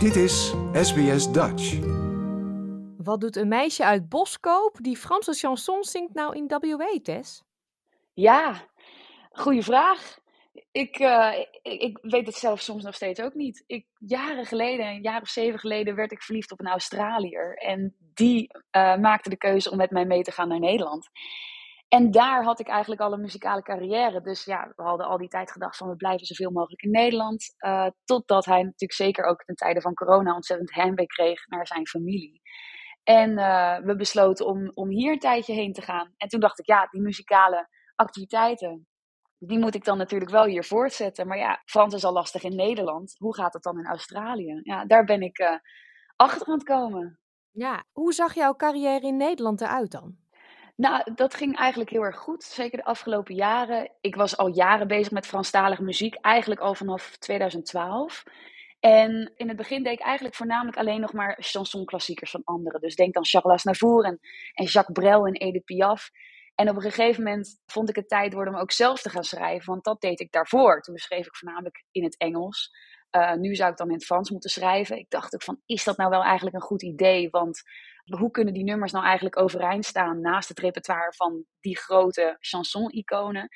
Dit is SBS Dutch. Wat doet een meisje uit Boskoop die Franse chansons zingt nou in WA, Tess? Ja, goede vraag. Ik, uh, ik, ik, weet het zelf soms nog steeds ook niet. Ik, jaren geleden, een jaar of zeven geleden, werd ik verliefd op een Australiër. En die uh, maakte de keuze om met mij mee te gaan naar Nederland. En daar had ik eigenlijk al een muzikale carrière. Dus ja, we hadden al die tijd gedacht van we blijven zoveel mogelijk in Nederland. Uh, totdat hij natuurlijk zeker ook ten tijde van corona ontzettend heimwee kreeg naar zijn familie. En uh, we besloten om, om hier een tijdje heen te gaan. En toen dacht ik, ja, die muzikale activiteiten, die moet ik dan natuurlijk wel hier voortzetten. Maar ja, Frans is al lastig in Nederland. Hoe gaat het dan in Australië? Ja, daar ben ik uh, achter aan het komen. Ja, hoe zag jouw carrière in Nederland eruit dan? Nou, dat ging eigenlijk heel erg goed. Zeker de afgelopen jaren. Ik was al jaren bezig met Franstalige muziek. Eigenlijk al vanaf 2012. En in het begin deed ik eigenlijk voornamelijk alleen nog maar chansonklassiekers van anderen. Dus denk dan Charles Aznavour en, en Jacques Brel en Edith Piaf. En op een gegeven moment vond ik het tijd worden om ook zelf te gaan schrijven. Want dat deed ik daarvoor. Toen schreef ik voornamelijk in het Engels. Uh, nu zou ik dan in het Frans moeten schrijven. Ik dacht ook van, is dat nou wel eigenlijk een goed idee? Want hoe kunnen die nummers nou eigenlijk overeind staan naast het repertoire van die grote chanson-iconen?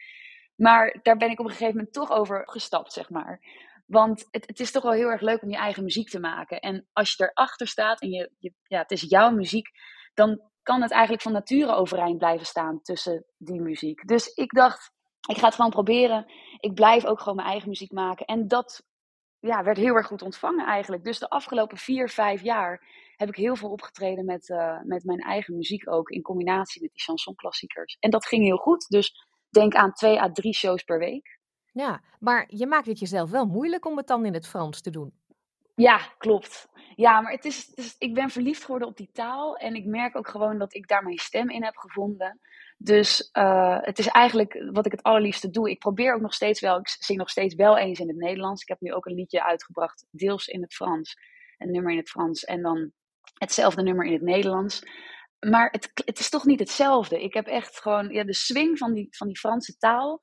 Maar daar ben ik op een gegeven moment toch over gestapt, zeg maar. Want het, het, is toch wel heel erg leuk om je eigen muziek te maken. En als je erachter staat en je, je, ja, het is jouw muziek, dan kan het eigenlijk van nature overeind blijven staan tussen die muziek. Dus ik dacht, ik ga het gewoon proberen. Ik blijf ook gewoon mijn eigen muziek maken. En dat ja, werd heel erg goed ontvangen eigenlijk. Dus de afgelopen vier, vijf jaar heb ik heel veel opgetreden met, uh, met mijn eigen muziek ook. In combinatie met die chansonklassiekers. En dat ging heel goed. Dus denk aan twee à drie shows per week. Ja, maar je maakt het jezelf wel moeilijk om het dan in het Frans te doen. Ja, klopt. Ja, maar het is, het is, ik ben verliefd geworden op die taal. En ik merk ook gewoon dat ik daar mijn stem in heb gevonden. Dus uh, het is eigenlijk wat ik het allerliefste doe. Ik probeer ook nog steeds wel, ik zing nog steeds wel eens in het Nederlands. Ik heb nu ook een liedje uitgebracht, deels in het Frans. Een nummer in het Frans en dan hetzelfde nummer in het Nederlands. Maar het, het is toch niet hetzelfde. Ik heb echt gewoon, ja, de swing van die, van die Franse taal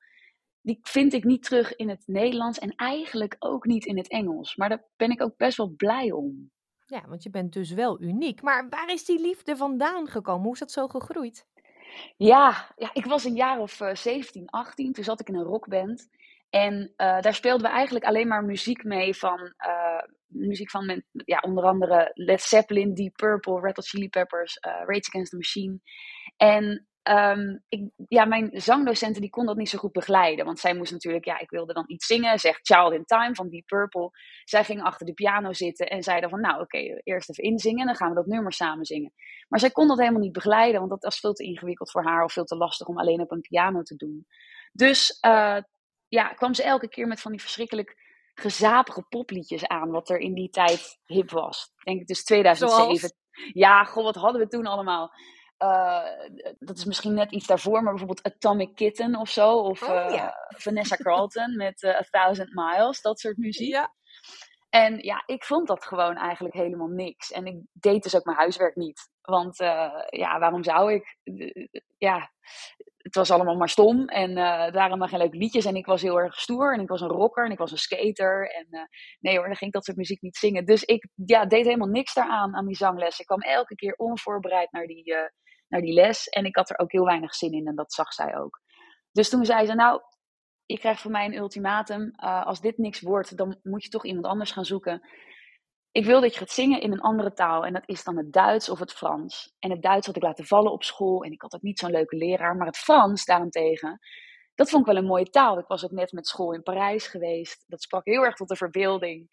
die vind ik niet terug in het Nederlands en eigenlijk ook niet in het Engels. Maar daar ben ik ook best wel blij om. Ja, want je bent dus wel uniek. Maar waar is die liefde vandaan gekomen? Hoe is dat zo gegroeid? Ja, ja ik was een jaar of uh, 17, 18. Toen zat ik in een rockband. En uh, daar speelden we eigenlijk alleen maar muziek mee van... Uh, muziek van ja, onder andere Led Zeppelin, Deep Purple, Red Chili Peppers, Rage Against the Machine. En Um, ik, ja, mijn zangdocenten die kon dat niet zo goed begeleiden. Want zij moest natuurlijk, ja, ik wilde dan iets zingen. Zegt Child in Time van Deep Purple. Zij ging achter de piano zitten en zeiden van, nou oké, okay, eerst even inzingen. En dan gaan we dat nummer samen zingen. Maar zij kon dat helemaal niet begeleiden, want dat was veel te ingewikkeld voor haar. Of veel te lastig om alleen op een piano te doen. Dus uh, ja, kwam ze elke keer met van die verschrikkelijk gezapige popliedjes aan. Wat er in die tijd hip was. Denk ik dus 2007. Zoals? Ja, god, wat hadden we toen allemaal? Uh, dat is misschien net iets daarvoor, maar bijvoorbeeld Atomic Kitten of zo. Of oh, uh, ja. Vanessa Carlton met uh, A Thousand Miles, dat soort muziek. Ja. En ja, ik vond dat gewoon eigenlijk helemaal niks. En ik deed dus ook mijn huiswerk niet. Want ja, waarom zou ik? ja, het was allemaal maar stom. En het waren maar geen leuke liedjes. En ik was heel erg stoer. En ik was een rocker. En ik was een skater. En nee hoor, dan ging ik dat soort muziek niet zingen. Dus ik ja, deed helemaal niks daaraan, aan die zangles. Ik kwam elke keer onvoorbereid naar die naar die les. En ik had er ook heel weinig zin in en dat zag zij ook. Dus toen zei ze, nou, je krijgt van mij een ultimatum. Uh, als dit niks wordt, dan moet je toch iemand anders gaan zoeken. Ik wil dat je gaat zingen in een andere taal. En dat is dan het Duits of het Frans. En het Duits had ik laten vallen op school. En ik had ook niet zo'n leuke leraar. Maar het Frans daarentegen, dat vond ik wel een mooie taal. Ik was ook net met school in Parijs geweest. Dat sprak heel erg tot de verbeelding.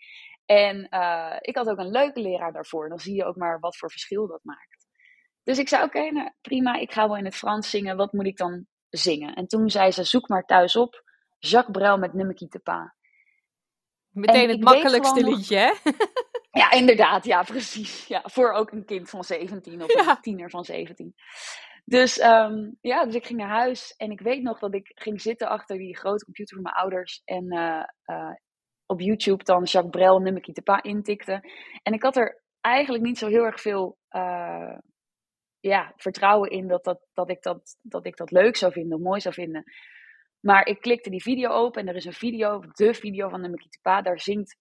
En uh, ik had ook een leuke leraar daarvoor. Dan zie je ook maar wat voor verschil dat maakt. Dus ik zei: Oké, okay, nou, prima, ik ga wel in het Frans zingen. Wat moet ik dan zingen? En toen zei ze: Zoek maar thuis op. Jacques Brel met Nummer te Pa. Meteen het makkelijkste liedje, hè? Ja, inderdaad, ja, precies. Ja, voor ook een kind van 17 of ja. een tiener van 17. Dus, um, ja, dus ik ging naar huis en ik weet nog dat ik ging zitten achter die grote computer van mijn ouders en uh, uh, op YouTube dan Jacques Brel Nummer te Pa intikte. En ik had er eigenlijk niet zo heel erg veel uh, ja, vertrouwen in dat, dat, dat, ik dat, dat ik dat leuk zou vinden, mooi zou vinden. Maar ik klikte die video open en er is een video, de video van de Mikita Pa. Daar zingt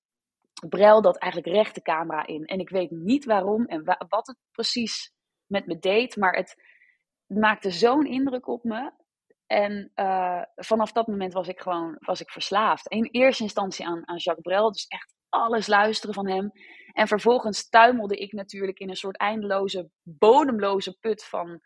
Brel dat eigenlijk recht de camera in. En ik weet niet waarom en wat het precies met me deed, maar het maakte zo'n indruk op me. En uh, vanaf dat moment was ik gewoon was ik verslaafd. In eerste instantie aan, aan Jacques Brel, dus echt alles luisteren van hem. En vervolgens tuimelde ik natuurlijk in een soort eindeloze, bodemloze put van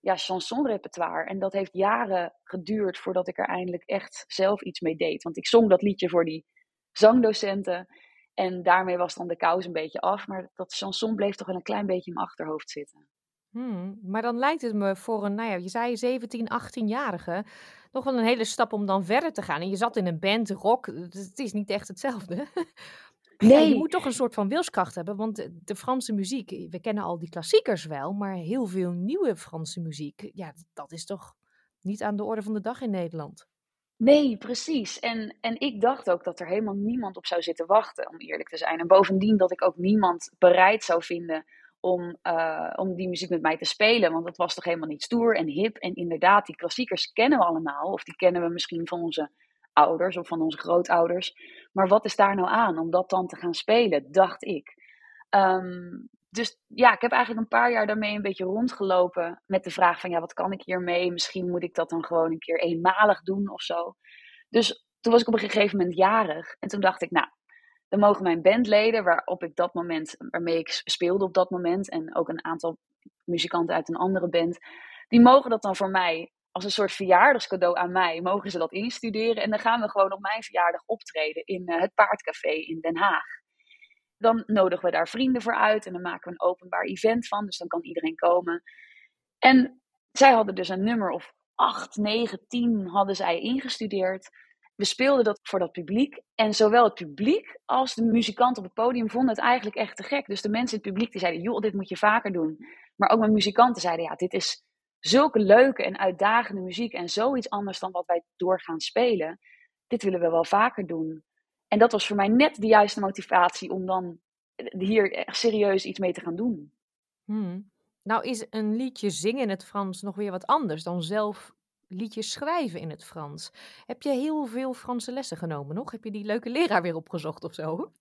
ja, chansonrepertoire. En dat heeft jaren geduurd voordat ik er eindelijk echt zelf iets mee deed. Want ik zong dat liedje voor die zangdocenten. En daarmee was dan de kous een beetje af. Maar dat chanson bleef toch wel een klein beetje in mijn achterhoofd zitten. Hmm, maar dan lijkt het me voor een, nou ja, je zei 17, 18-jarige, nog wel een hele stap om dan verder te gaan. En je zat in een band, rock, het is niet echt hetzelfde. Nee. je moet toch een soort van wilskracht hebben, want de, Franse muziek, we kennen al die klassiekers wel, maar heel veel nieuwe Franse muziek, ja, dat is toch niet aan de orde van de dag in Nederland. Nee, precies. En, en ik dacht ook dat er helemaal niemand op zou zitten wachten, om eerlijk te zijn. En bovendien dat ik ook niemand bereid zou vinden om, uh, om die muziek met mij te spelen. Want dat was toch helemaal niet stoer en hip. En inderdaad, die klassiekers kennen we allemaal. Of die kennen we misschien van onze ouders of van onze grootouders. Maar wat is daar nou aan om dat dan te gaan spelen, dacht ik. Um, dus ja, ik heb eigenlijk een paar jaar daarmee een beetje rondgelopen met de vraag van ja, wat kan ik hiermee? Misschien moet ik dat dan gewoon een keer eenmalig doen of zo. Dus toen was ik op een gegeven moment jarig en toen dacht ik, nou, mogen mijn bandleden, waarop ik dat moment, waarmee ik speelde op dat moment, en ook een aantal muzikanten uit een andere band, die mogen dat dan voor mij als een soort verjaardagscadeau aan mij, mogen ze dat instuderen. En dan gaan we gewoon op mijn verjaardag optreden in uh, het Paardcafé in Den Haag. Dan nodigen we daar vrienden voor uit en dan maken we een openbaar event van. Dus dan kan iedereen komen. En zij hadden dus een nummer of 8, 9, 10 hadden zij ingestudeerd. We speelden dat voor dat publiek. En zowel het publiek als de muzikant op het podium vonden het eigenlijk echt te gek. Dus de mensen in het publiek die zeiden, joh, dit moet je vaker doen. Maar ook mijn muzikanten zeiden, ja, dit is zulke leuke en uitdagende muziek en zoiets anders dan wat wij doorgaan spelen. Dit willen we wel vaker doen. En dat was voor mij net de juiste motivatie om dan hier echt serieus iets mee te gaan doen. Hmm. Nou is een liedje zingen in het Frans nog weer wat anders dan zelf liedjes schrijven in het Frans. Heb je heel veel Franse lessen genomen nog? Heb je die leuke leraar weer opgezocht of zo?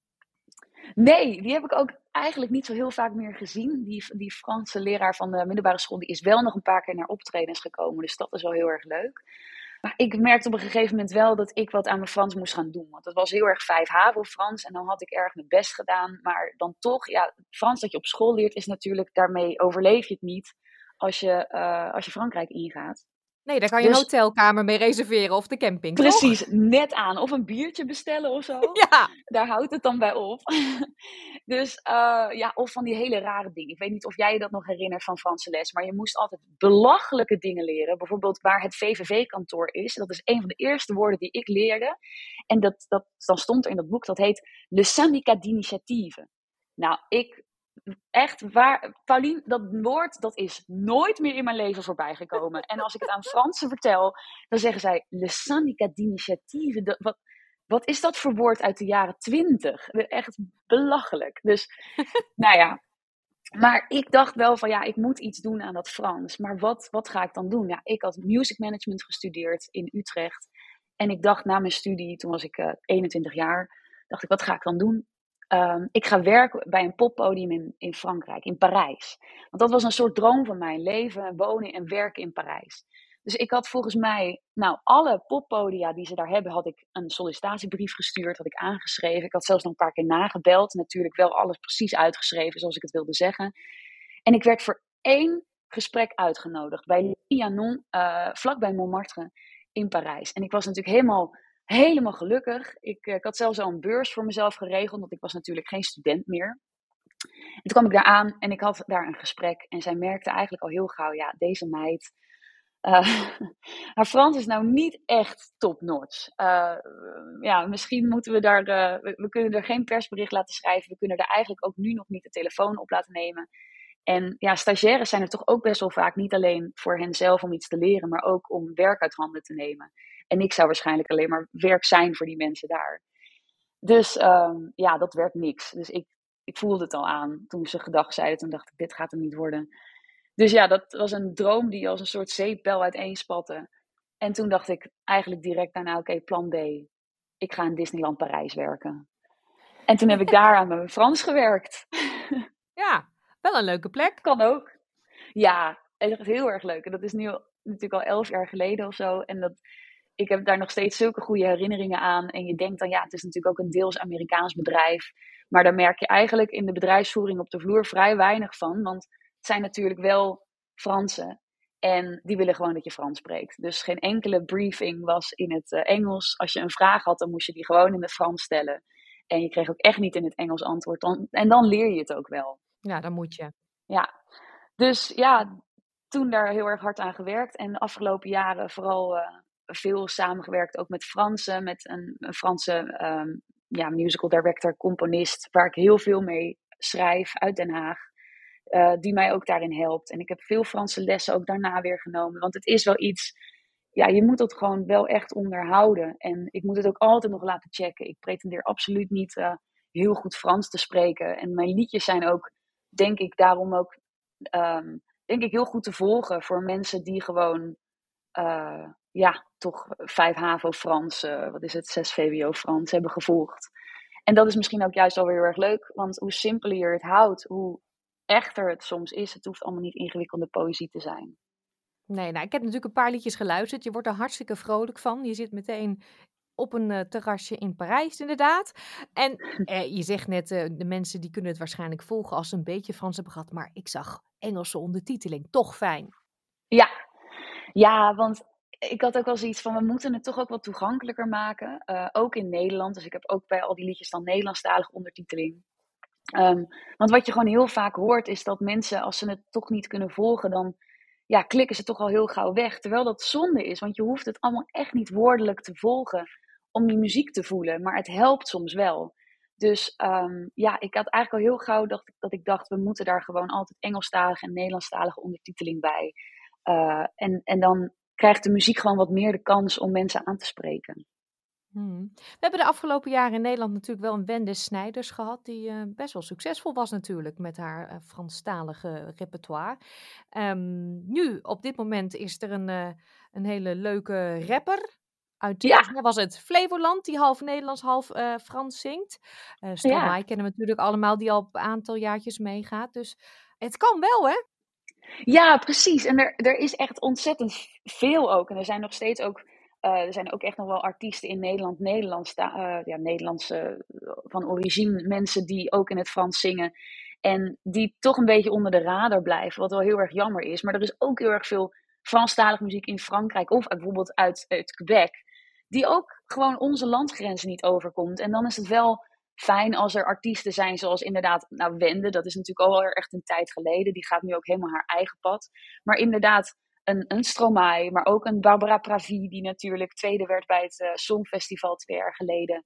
Nee, die heb ik ook eigenlijk niet zo heel vaak meer gezien. Die, die Franse leraar van de middelbare school die is wel nog een paar keer naar optredens gekomen. Dus dat is wel heel erg leuk. Maar ik merkte op een gegeven moment wel dat ik wat aan mijn Frans moest gaan doen. Want het was heel erg vijf HAVO Frans en dan had ik erg mijn best gedaan. Maar dan toch, ja, Frans dat je op school leert is natuurlijk, daarmee overleef je het niet als je, uh, als je Frankrijk ingaat. Nee, daar kan je dus, een hotelkamer mee reserveren of de camping. Precies, net aan. Of een biertje bestellen of zo. Ja. Daar houdt het dan bij op. dus uh, ja, of van die hele rare dingen. Ik weet niet of jij je dat nog herinnert van Franse les, maar je moest altijd belachelijke dingen leren. Bijvoorbeeld waar het VVV-kantoor is. Dat is een van de eerste woorden die ik leerde. En dat, dat, dan stond er in dat boek, dat heet Le Syndicat d'Initiative. Nou, ik echt waar, Pauline, dat woord dat is nooit meer in mijn leven voorbij gekomen. En als ik het aan Fransen vertel, dan zeggen zij Le syndicat d'initiative. Wat, wat is dat voor woord uit de jaren twintig? Echt belachelijk. Dus, nou ja. Maar ik dacht wel van ja, ik moet iets doen aan dat Frans. Maar wat, wat ga ik dan doen? Ja, ik had music management gestudeerd in Utrecht. En ik dacht na mijn studie, toen was ik uh, eh, 21 jaar, dacht ik, wat ga ik dan doen? Um, ik ga werken bij een poppodium in, in Frankrijk, in Parijs. Want dat was een soort droom van mij: leven, wonen en werken in Parijs. Dus ik had volgens mij, nou, alle poppodia die ze daar hebben, had ik een sollicitatiebrief gestuurd, had ik aangeschreven. Ik had zelfs nog een paar keer nagebeld. Natuurlijk wel alles precies uitgeschreven zoals ik het wilde zeggen. En ik werd voor één gesprek uitgenodigd bij Lianon, uh, vlakbij Montmartre in Parijs. En ik was natuurlijk helemaal helemaal gelukkig. Ik, eh, ik, had zelfs al een beurs voor mezelf geregeld, want ik was natuurlijk geen student meer. En toen kwam ik daar aan en ik had daar een gesprek. En zij merkte eigenlijk al heel gauw, ja, deze meid, uh, haar Frans is nou niet echt top-notch. Uh, ja, misschien moeten we daar, we, we, kunnen er geen persbericht laten schrijven. We kunnen er eigenlijk ook nu nog niet de telefoon op laten nemen. En ja, stagiaires zijn er toch ook best wel vaak niet alleen voor henzelf om iets te leren, maar ook om werk uit handen te nemen. En ik zou waarschijnlijk alleen maar werk zijn voor die mensen daar. Dus um, ja, dat werd niks. Dus ik, ik voelde het al aan toen ze gedag zeiden. Toen dacht ik, dit gaat hem niet worden. Dus ja, dat was een droom die als een soort zeepbel uiteenspatte. En toen dacht ik eigenlijk direct daarna, oké, plan B. Ik ga in Disneyland Parijs werken. En toen heb ik daar aan mijn Frans gewerkt. Ja, wel een leuke plek. Kan ook. Ja, echt heel erg leuk. En dat is nu natuurlijk al elf jaar geleden of zo. En dat, ik heb daar nog steeds zulke goede herinneringen aan. En je denkt dan, ja, het is natuurlijk ook een deels Amerikaans bedrijf. Maar daar merk je eigenlijk in de bedrijfsvoering op de vloer vrij weinig van. Want het zijn natuurlijk wel Fransen. En die willen gewoon dat je Frans spreekt. Dus geen enkele briefing was in het uh, Engels. Als je een vraag had, dan moest je die gewoon in het Frans stellen. En je kreeg ook echt niet in het Engels antwoord. Dan, en dan leer je het ook wel. Ja, dan moet je. Ja, dus ja, toen daar heel erg hard aan gewerkt. En de afgelopen jaren vooral uh, veel samengewerkt, ook met Fransen, met een, Franse um, ja, musical director, componist, waar ik heel veel mee schrijf uit Den Haag. Uh, die mij ook daarin helpt. En ik heb veel Franse lessen ook daarna weer genomen. Want het is wel iets, ja, je moet het gewoon wel echt onderhouden. En ik moet het ook altijd nog laten checken. Ik pretendeer absoluut niet uh, heel goed Frans te spreken. En mijn liedjes zijn ook, denk ik, daarom ook, um, denk ik, heel goed te volgen voor mensen die gewoon, uh, ja, toch vijf HAVO Frans, wat is het, zes VWO Frans hebben gevolgd. En dat is misschien ook juist alweer heel erg leuk, want hoe simpeler je het houdt, hoe echter het soms is. Het hoeft allemaal niet ingewikkelde poëzie te zijn. Nee, nou, ik heb natuurlijk een paar liedjes geluisterd. Je wordt er hartstikke vrolijk van. Je zit meteen op een uh, terrasje in Parijs, inderdaad. En eh, je zegt net, uh, de mensen die kunnen het waarschijnlijk volgen als ze een beetje Frans hebben gehad. Maar ik zag Engelse ondertiteling. Toch fijn. Ja, ja want ik had ook wel zoiets van, we moeten het toch ook wat toegankelijker maken. Uh, ook in Nederland. Dus ik heb ook bij al die liedjes dan Nederlandstalige ondertiteling. Um, want wat je gewoon heel vaak hoort is dat mensen, als ze het toch niet kunnen volgen, dan ja, klikken ze toch al heel gauw weg. Terwijl dat zonde is, want je hoeft het allemaal echt niet woordelijk te volgen om die muziek te voelen. Maar het helpt soms wel. Dus um, ja, ik had eigenlijk al heel gauw dacht, dat ik dacht, we moeten daar gewoon altijd Engelstalige en Nederlandstalige ondertiteling bij. Uh, en, en dan krijgt de muziek gewoon wat meer de kans om mensen aan te spreken. Hmm. We hebben de afgelopen jaren in Nederland natuurlijk wel een Wende Snijders gehad, die uh, best wel succesvol was natuurlijk met haar uh, Franstalige repertoire. Um, nu, op dit moment, is er een, uh, een hele leuke rapper. Uit, ja. was het Flevoland, die half Nederlands, half Frans zingt. Uh, Stromae ja. kennen we natuurlijk allemaal, die al een aantal jaartjes meegaat. Dus het kan wel, hè? Ja, precies. En er, er is echt ontzettend veel ook. En er zijn nog steeds ook uh, er zijn ook echt nog wel artiesten in Nederland, Nederlands, uh, ja, Nederlandse van origine, mensen die ook in het Frans zingen. En die toch een beetje onder de radar blijven, wat wel heel erg jammer is. Maar er is ook heel erg veel Franstalige muziek in Frankrijk of bijvoorbeeld uit, uit Quebec, die ook gewoon onze landgrenzen niet overkomt. En dan is het wel fijn als er artiesten zijn zoals inderdaad, nou Wende, dat is natuurlijk al echt een tijd geleden. Die gaat nu ook helemaal haar eigen pad. Maar inderdaad, een, een Stromae, maar ook een Barbara Pravi, die natuurlijk tweede werd bij het uh, Songfestival twee jaar geleden.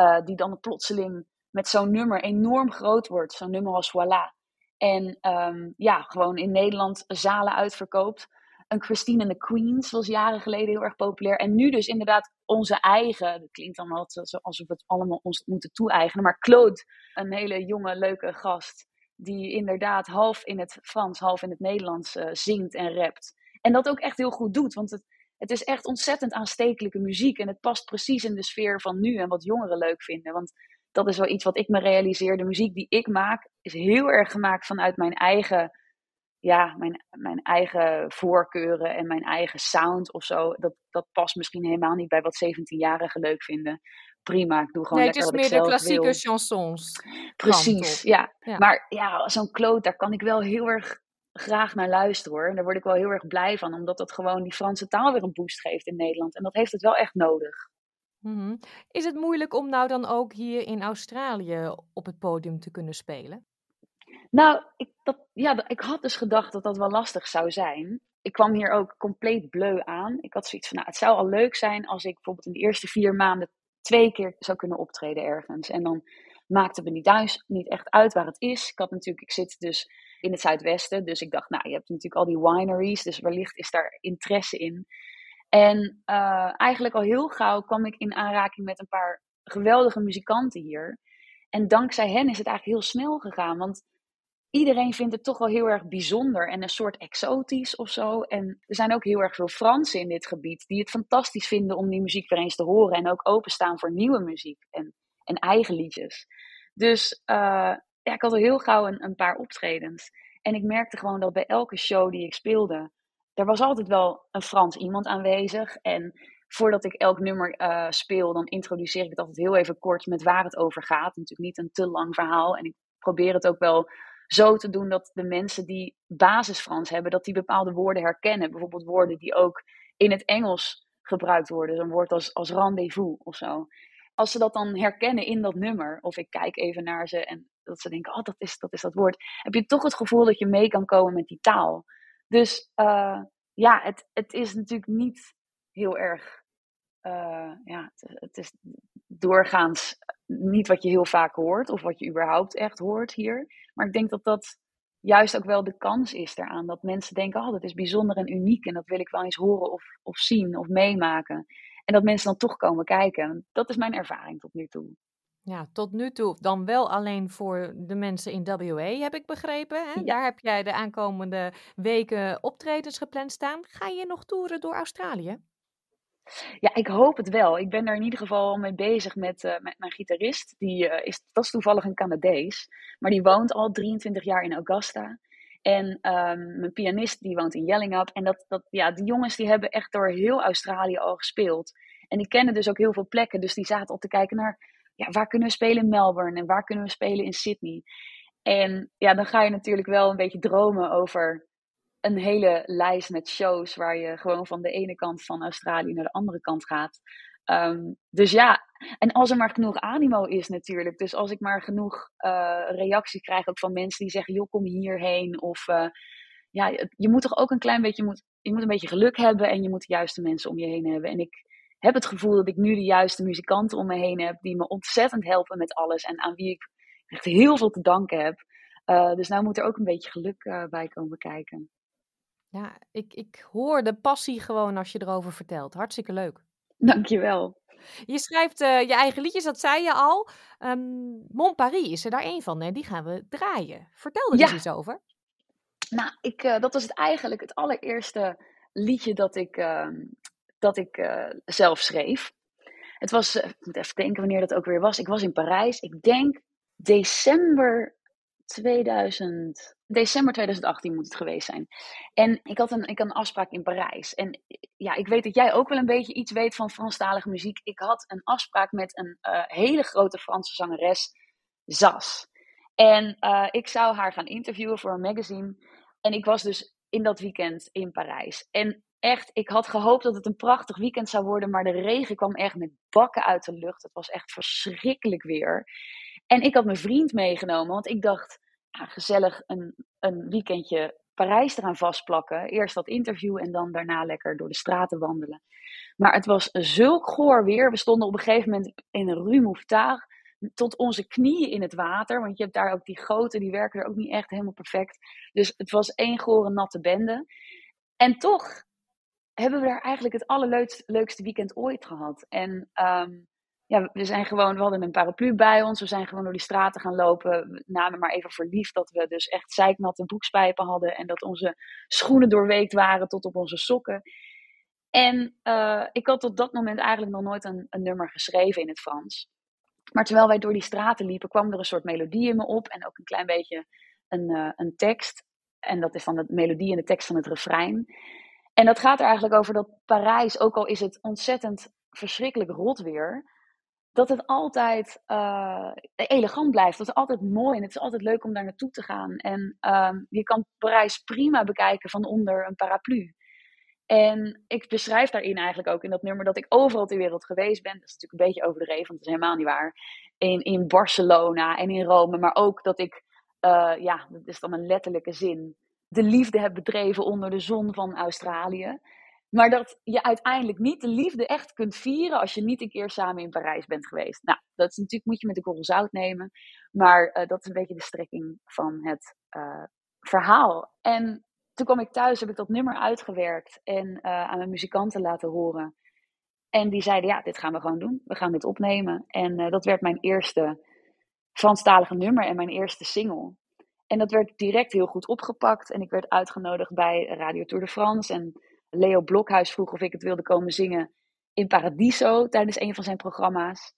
Uh, die dan plotseling met zo'n nummer enorm groot wordt. Zo'n nummer als Voilà. En um, ja, gewoon in Nederland zalen uitverkoopt. Een Christine and the Queens was jaren geleden heel erg populair. En nu dus inderdaad onze eigen, dat klinkt dan altijd alsof we het allemaal ons moeten toe-eigenen. Maar Claude, een hele jonge, leuke gast. Die inderdaad half in het Frans, half in het Nederlands uh, zingt en rapt. En dat ook echt heel goed doet. Want het, het is echt ontzettend aanstekelijke muziek. En het past precies in de sfeer van nu en wat jongeren leuk vinden. Want dat is wel iets wat ik me realiseer. De muziek die ik maak is heel erg gemaakt vanuit mijn eigen, ja, mijn, mijn eigen voorkeuren en mijn eigen sound of zo. Dat, dat past misschien helemaal niet bij wat 17-jarigen leuk vinden. Prima, ik doe gewoon nee, lekker het is meer de klassieke chansons. Precies, ja. ja. Maar ja, zo'n kloot, daar kan ik wel heel erg graag naar luisteren hoor. En daar word ik wel heel erg blij van, omdat dat gewoon die Franse taal weer een boost geeft in Nederland. En dat heeft het wel echt nodig. Mm-hmm. Is het moeilijk om nou dan ook hier in Australië op het podium te kunnen spelen? Nou, ik, dat, ja, ik had dus gedacht dat dat wel lastig zou zijn. Ik kwam hier ook compleet bleu aan. Ik had zoiets van, nou, het zou al leuk zijn als ik bijvoorbeeld in de eerste vier maanden twee keer zou kunnen optreden ergens. En dan maakte me niet thuis niet echt uit waar het is. Ik had natuurlijk, ik zit dus in het zuidwesten. Dus ik dacht, nou, je hebt natuurlijk al die wineries, dus wellicht is daar interesse in. En uh, eigenlijk al heel gauw kwam ik in aanraking met een paar geweldige muzikanten hier. En dankzij hen is het eigenlijk heel snel gegaan. Want iedereen vindt het toch wel heel erg bijzonder en een soort exotisch of zo. En er zijn ook heel erg veel Fransen in dit gebied die het fantastisch vinden om die muziek weer eens te horen. En ook openstaan voor nieuwe muziek en, en eigen liedjes. Dus ja, ik had al heel gauw een, een paar optredens. En ik merkte gewoon dat bij elke show die ik speelde, er was altijd wel een Frans iemand aanwezig. En voordat ik elk nummer uh, speel, dan introduceer ik het altijd heel even kort met waar het over gaat. Natuurlijk niet een te lang verhaal. En ik probeer het ook wel zo te doen dat de mensen die basis Frans hebben, dat die bepaalde woorden herkennen. Bijvoorbeeld woorden die ook in het Engels gebruikt worden. Een woord als, als rendezvous of zo. Als ze dat dan herkennen in dat nummer, of ik kijk even naar ze en dat ze denken, oh, dat is dat, is dat woord, heb je toch het gevoel dat je mee kan komen met die taal. Dus uh, ja, het, het is natuurlijk niet heel erg, uh, ja, het, het, is doorgaans niet wat je heel vaak hoort, of wat je überhaupt echt hoort hier. Maar ik denk dat dat juist ook wel de kans is daaraan. Dat mensen denken, oh, dat is bijzonder en uniek en dat wil ik wel eens horen of, of zien of meemaken. En dat mensen dan toch komen kijken. Dat is mijn ervaring tot nu toe. Ja, tot nu toe dan wel alleen voor de mensen in WA, heb ik begrepen. Hè? Daar heb jij de aankomende weken optredens gepland staan. Ga je nog toeren door Australië? Ja, ik hoop het wel. Ik ben daar in ieder geval mee bezig met, uh, met mijn gitarist. Die, uh, is, dat is toevallig een Canadees, maar die woont al 23 jaar in Augusta. En um, mijn pianist die woont in Yellingup. En dat, dat, ja, die jongens die hebben echt door heel Australië al gespeeld. En die kennen dus ook heel veel plekken. Dus die zaten al te kijken naar ja, waar kunnen we spelen in Melbourne en waar kunnen we spelen in Sydney. En ja, dan ga je natuurlijk wel een beetje dromen over een hele lijst met shows waar je gewoon van de ene kant van Australië naar de andere kant gaat. Um, dus ja, en als er maar genoeg animo is natuurlijk. Dus als ik maar genoeg uh, reactie krijg ook van mensen die zeggen, joh, kom hierheen. Of uh, ja, je moet toch ook een klein beetje, je moet, je moet een beetje geluk hebben en je moet de juiste mensen om je heen hebben. En ik heb het gevoel dat ik nu de juiste muzikanten om me heen heb die me ontzettend helpen met alles en aan wie ik echt heel veel te danken heb. Uh, dus nou moet er ook een beetje geluk bij komen kijken. Ja, ik, ik hoor de passie gewoon als je erover vertelt. Hartstikke leuk. Dankjewel. Je schrijft uh, je eigen liedjes, dat zei je al. Um, Mon Paris is er daar één van, die gaan we draaien. Vertel er ja. eens iets over. Nou, ik, dat was het eigenlijk het allereerste liedje dat ik ehm, dat ik uh, zelf schreef. Het was, ik moet even denken wanneer dat ook weer was. Ik was in Parijs, ik denk december 2000, december 2018 moet het geweest zijn. En ik had, een, ik had een afspraak in Parijs. En ja, ik weet dat jij ook wel een beetje iets weet van Franstalige muziek. Ik had een afspraak met een uh, hele grote Franse zangeres, Zas. En ik zou haar gaan interviewen voor een magazine. En ik was dus in dat weekend in Parijs. En echt, ik had gehoopt dat het een prachtig weekend zou worden, maar de regen kwam echt met bakken uit de lucht. Het was echt verschrikkelijk weer. En ik had mijn vriend meegenomen, want ik dacht, gezellig een, een weekendje Parijs eraan vastplakken. Eerst dat interview en dan daarna lekker door de straten wandelen. Maar het was zulk goor weer. We stonden op een gegeven moment in een Rue Mouffetard tot onze knieën in het water. Want je hebt daar ook die goten, die werken er ook niet echt helemaal perfect. Dus het was één gore natte bende. En toch hebben we daar eigenlijk het allerleukste weekend ooit gehad. En um, ja, we zijn gewoon, we hadden een paraplu bij ons. We zijn gewoon door die straten gaan lopen. Namen maar even voor lief dat we dus echt zeiknatte broekspijpen hadden. En dat onze schoenen doorweekt waren tot op onze sokken. En uh, ik had tot dat moment eigenlijk nog nooit een, nummer geschreven in het Frans. Maar terwijl wij door die straten liepen, kwam er een soort melodie in me op. En ook een klein beetje een, uh, een tekst. En dat is dan de melodie en de tekst van het refrein. En dat gaat er eigenlijk over dat Parijs, ook al is het ontzettend verschrikkelijk rot weer, dat het altijd uh, elegant blijft. Dat het altijd mooi en het is altijd leuk om daar naartoe te gaan. En uh, je kan Parijs prima bekijken van onder een paraplu. En ik beschrijf daarin eigenlijk ook in dat nummer dat ik overal ter wereld geweest ben. Dat is natuurlijk een beetje overdreven, want dat is helemaal niet waar. In, in Barcelona en in Rome, maar ook dat ik, uh, ja, dat is dan een letterlijke zin de liefde hebt bedreven onder de zon van Australië. Maar dat je uiteindelijk niet de liefde echt kunt vieren als je niet een keer samen in Parijs bent geweest. Nou, dat is natuurlijk, moet je met een korrel zout nemen. Maar uh, dat is een beetje de strekking van het uh, verhaal. En toen kwam ik thuis, heb ik dat nummer uitgewerkt en uh, aan mijn muzikanten laten horen. En die zeiden, ja, dit gaan we gewoon doen. We gaan dit opnemen. En dat werd mijn eerste Franstalige nummer en mijn eerste single. En dat werd direct heel goed opgepakt. En ik werd uitgenodigd bij Radio Tour de France. En Leo Blokhuis vroeg of ik het wilde komen zingen in Paradiso tijdens een van zijn programma's.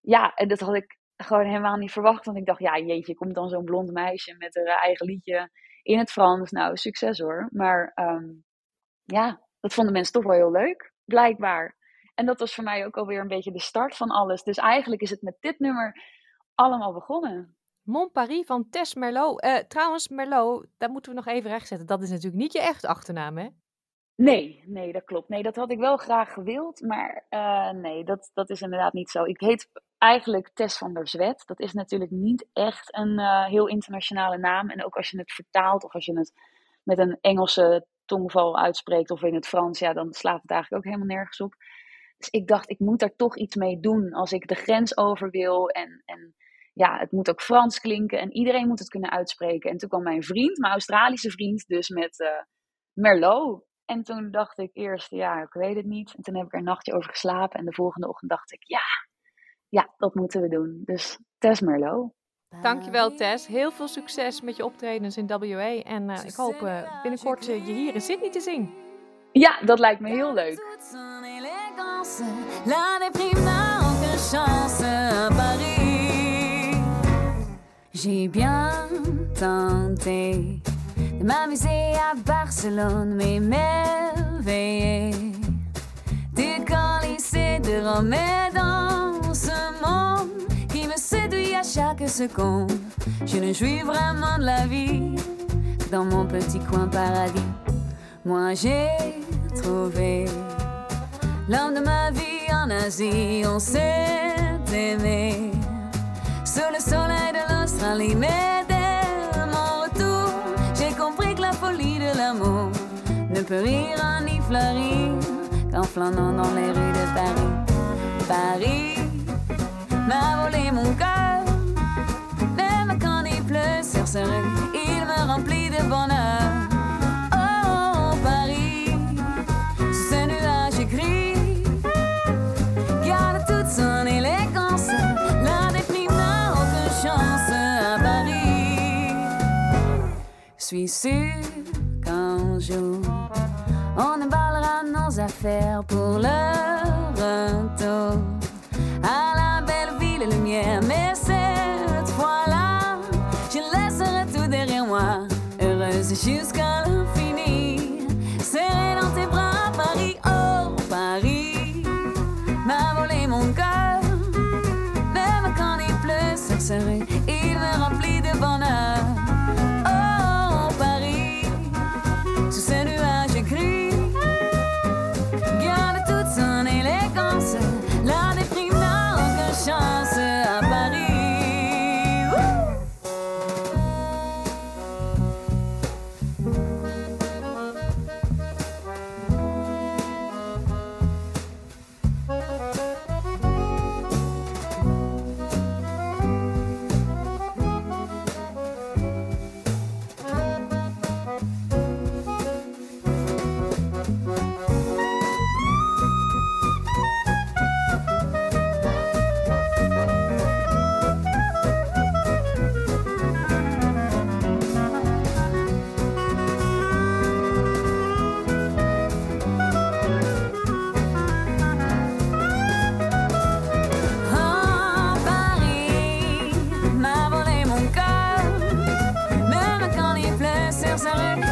Ja, en dat had ik gewoon helemaal niet verwacht. Want ik dacht, ja, jeetje, komt dan zo'n blond meisje met haar eigen liedje in het Frans. Nou, succes hoor. Maar ehm, ja, dat vonden mensen toch wel heel leuk, blijkbaar. En dat was voor mij ook alweer een beetje de start van alles. Dus eigenlijk is het met dit nummer allemaal begonnen. Mon Paris van Tess Merlot. Uh, trouwens, Merlot, dat moeten we nog even rechtzetten. Dat is natuurlijk niet je echt achternaam, hè? Nee, nee, dat klopt. Nee, dat had ik wel graag gewild, maar uh, nee, dat, dat is inderdaad niet zo. Ik heet eigenlijk Tess van der Zwet. Dat is natuurlijk niet echt een uh, heel internationale naam. En ook als je het vertaalt of als je het met een Engelse tongval uitspreekt of in het Frans, ja, dan slaat het eigenlijk ook helemaal nergens op. Dus ik dacht, ik moet daar toch iets mee doen als ik de grens over wil. En, en ja, het moet ook Frans klinken en iedereen moet het kunnen uitspreken. En toen kwam mijn vriend, mijn Australische vriend, dus met uh, Merlot. En toen dacht ik eerst, ja, ik weet het niet. En toen heb ik er een nachtje over geslapen. En de volgende ochtend dacht ik, ja, ja, dat moeten we doen. Dus Tess Merlot. Dankjewel Tess. Heel veel succes met je optredens in WA. En uh, ik hoop uh, binnenkort uh, je hier in Sydney te zien. Ja, dat lijkt me heel leuk. J'ai bien tenté m'amuser à Barcelone, mais merveilleux du lycée de Rome dans ce monde qui me séduit à chaque seconde. Je ne jouis vraiment de la vie dans mon petit coin paradis. Moi j'ai trouvé l'homme de ma vie en Asie, on s'est aimé sous le soleil de l'Australie. De l'amour ne peut rire ni fleurir qu'en flânant dans les rues de Paris. Paris m'a volé mon cœur, même quand il pleut sur ce rue, il me remplit de bonheur. Suis sûr qu'un jour, on emballera nos affaires pour le retour à la belle ville lumière. Mais cette fois-là, je laisserai tout derrière moi, heureuse jusqu'à l'infini. Serrée dans tes bras, Paris, oh Paris, m'a volé mon cœur. Même quand il pleut sur ce s'arrête